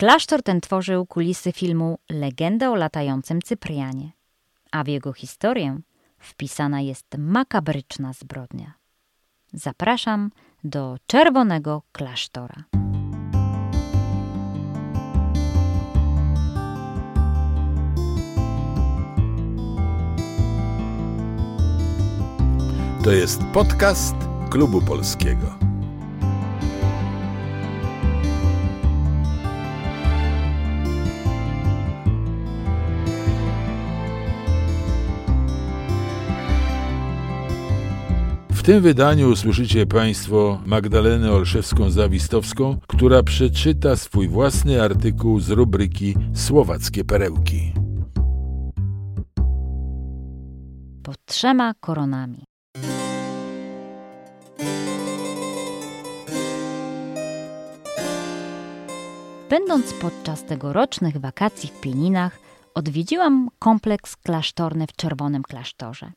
Klasztor ten tworzył kulisy filmu Legenda o latającym Cyprianie, a w jego historię wpisana jest makabryczna zbrodnia. Zapraszam do Czerwonego Klasztora. To jest podcast Klubu Polskiego. W tym wydaniu usłyszycie Państwo Magdalenę Olszewską-Zawistowską, która przeczyta swój własny artykuł z rubryki Słowackie Perełki. Pod trzema koronami. Będąc podczas tegorocznych wakacji w Pieninach, odwiedziłam kompleks klasztorny w Czerwonym Klasztorze,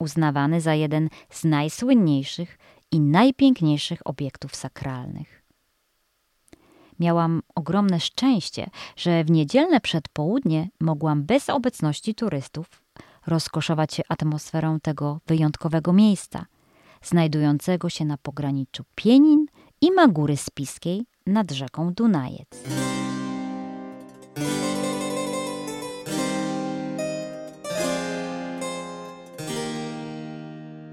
uznawany za jeden z najsłynniejszych i najpiękniejszych obiektów sakralnych. Miałam ogromne szczęście, że w niedzielne przedpołudnie mogłam bez obecności turystów rozkoszować się atmosferą tego wyjątkowego miejsca, znajdującego się na pograniczu Pienin i Magury Spiskiej nad rzeką Dunajec.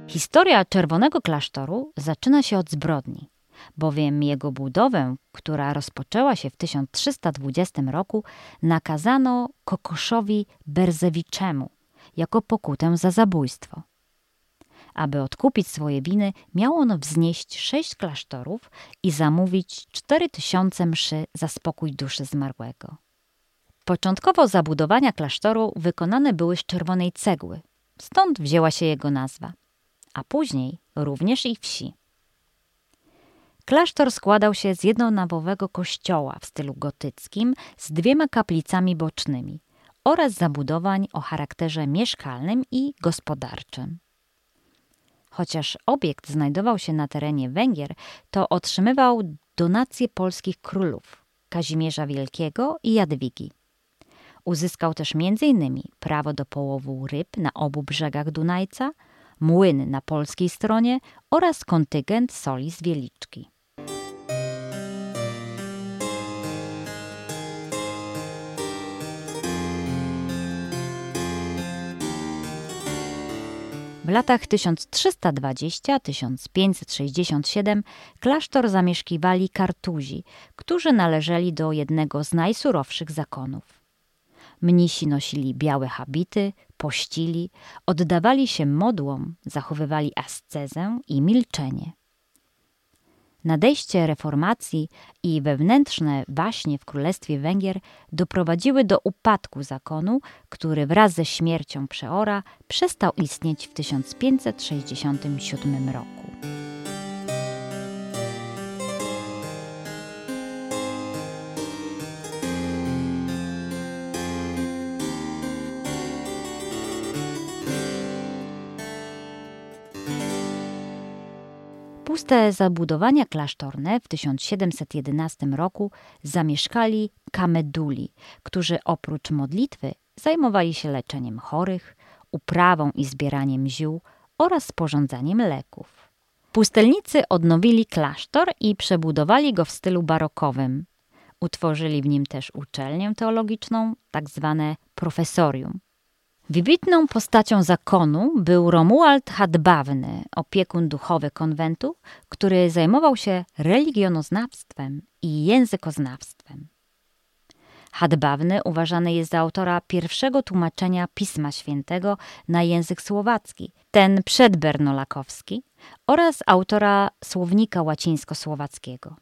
Historia Czerwonego Klasztoru zaczyna się od zbrodni, bowiem jego budowę, która rozpoczęła się w 1320 roku, nakazano Kokoszowi Berzewiczemu jako pokutę za zabójstwo. Aby odkupić swoje winy, miał on wznieść sześć klasztorów i zamówić cztery tysiące mszy za spokój duszy zmarłego. Początkowo zabudowania klasztoru wykonane były z czerwonej cegły, stąd wzięła się jego nazwa, później również i wsi. Klasztor składał się z jednonawowego kościoła w stylu gotyckim z dwiema kaplicami bocznymi oraz zabudowań o charakterze mieszkalnym i gospodarczym. Chociaż obiekt znajdował się na terenie Węgier, to otrzymywał donacje polskich królów Kazimierza Wielkiego i Jadwigi. Uzyskał też m.in. prawo do połowu ryb na obu brzegach Dunajca, młyn na polskiej stronie oraz kontyngent soli z Wieliczki. W latach 1320-1567 klasztor zamieszkiwali Kartuzi, którzy należeli do jednego z najsurowszych zakonów. Mnisi nosili białe habity, pościli, oddawali się modłom, zachowywali ascezę i milczenie. Nadejście reformacji i wewnętrzne waśnie w Królestwie Węgier doprowadziły do upadku zakonu, który wraz ze śmiercią przeora przestał istnieć w 1567 roku. Puste zabudowania klasztorne w 1711 roku zamieszkali kameduli, którzy oprócz modlitwy zajmowali się leczeniem chorych, uprawą i zbieraniem ziół oraz sporządzaniem leków. Pustelnicy odnowili klasztor i przebudowali go w stylu barokowym. Utworzyli w nim też uczelnię teologiczną, tak zwane profesorium. Wybitną postacią zakonu był Romuald Hadbawny, opiekun duchowy konwentu, który zajmował się religionoznawstwem i językoznawstwem. Hadbawny uważany jest za autora pierwszego tłumaczenia Pisma Świętego na język słowacki, ten przedbernolakowski, oraz autora słownika łacińsko-słowackiego.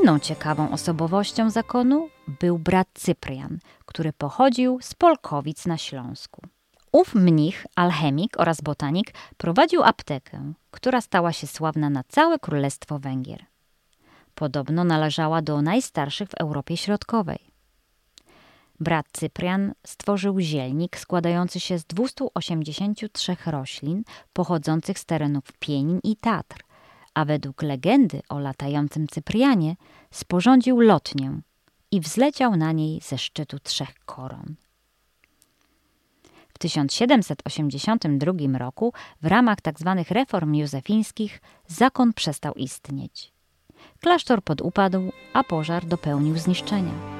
Inną ciekawą osobowością zakonu był brat Cyprian, który pochodził z Polkowic na Śląsku. Ów mnich, alchemik oraz botanik prowadził aptekę, która stała się sławna na całe Królestwo Brat Cyprian stworzył zielnik składający się z 283 roślin pochodzących z terenów Pienin i Tatr, a według legendy o latającym Cyprianie sporządził lotnię i wzleciał na niej ze szczytu trzech koron. W 1782 roku w ramach tzw. Tak reform józefińskich zakon przestał istnieć. Klasztor podupadł, a pożar dopełnił zniszczenia.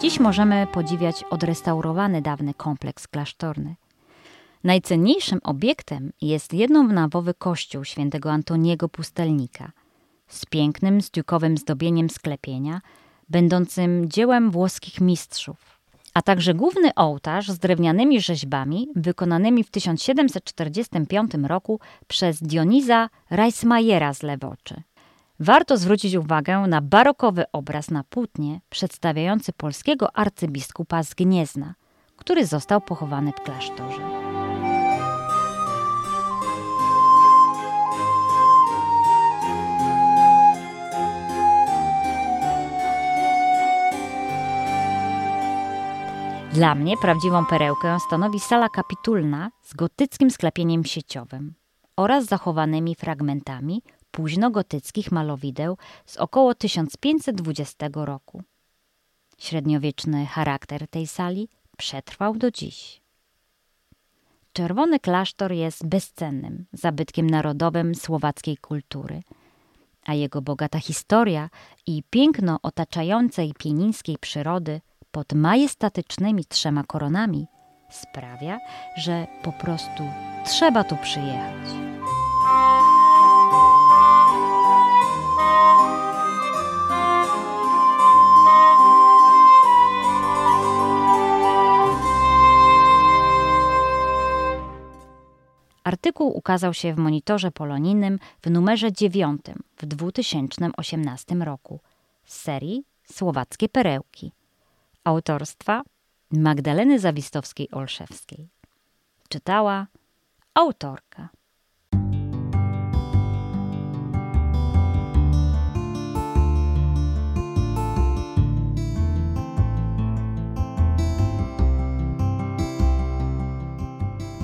Dziś możemy podziwiać odrestaurowany dawny kompleks klasztorny. Najcenniejszym obiektem jest jednonawowy kościół świętego Antoniego Pustelnika z pięknym stiukowym zdobieniem sklepienia, będącym dziełem włoskich mistrzów, a także główny ołtarz z drewnianymi rzeźbami wykonanymi w 1745 roku przez Dioniza Reismajera z Lewoczy. Warto zwrócić uwagę na barokowy obraz na płótnie przedstawiający polskiego arcybiskupa z Gniezna, który został pochowany w klasztorze. Dla mnie prawdziwą perełkę stanowi sala kapitulna z gotyckim sklepieniem sieciowym oraz zachowanymi fragmentami późnogotyckich malowideł z około 1520 roku. Średniowieczny charakter tej sali przetrwał do dziś. Czerwony klasztor jest bezcennym zabytkiem narodowym słowackiej kultury, a jego bogata historia i piękno otaczającej pienińskiej przyrody pod majestatycznymi trzema koronami sprawia, że po prostu trzeba tu przyjechać. Artykuł ukazał się w monitorze polonijnym w numerze 9 w 2018 roku z serii Słowackie Perełki autorstwa Magdaleny Zawistowskiej-Olszewskiej. Czytała autorka.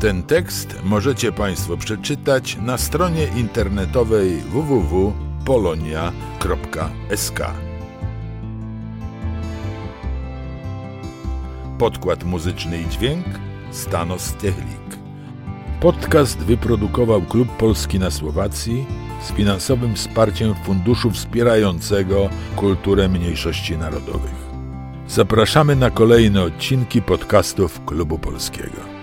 Ten tekst możecie Państwo przeczytać na stronie internetowej www.polonia.sk. Podkład muzyczny i dźwięk Stanos Techlik. Podcast wyprodukował Klub Polski na Słowacji z finansowym wsparciem Funduszu Wspierającego Kulturę Mniejszości Narodowych. Zapraszamy na kolejne odcinki podcastów Klubu Polskiego.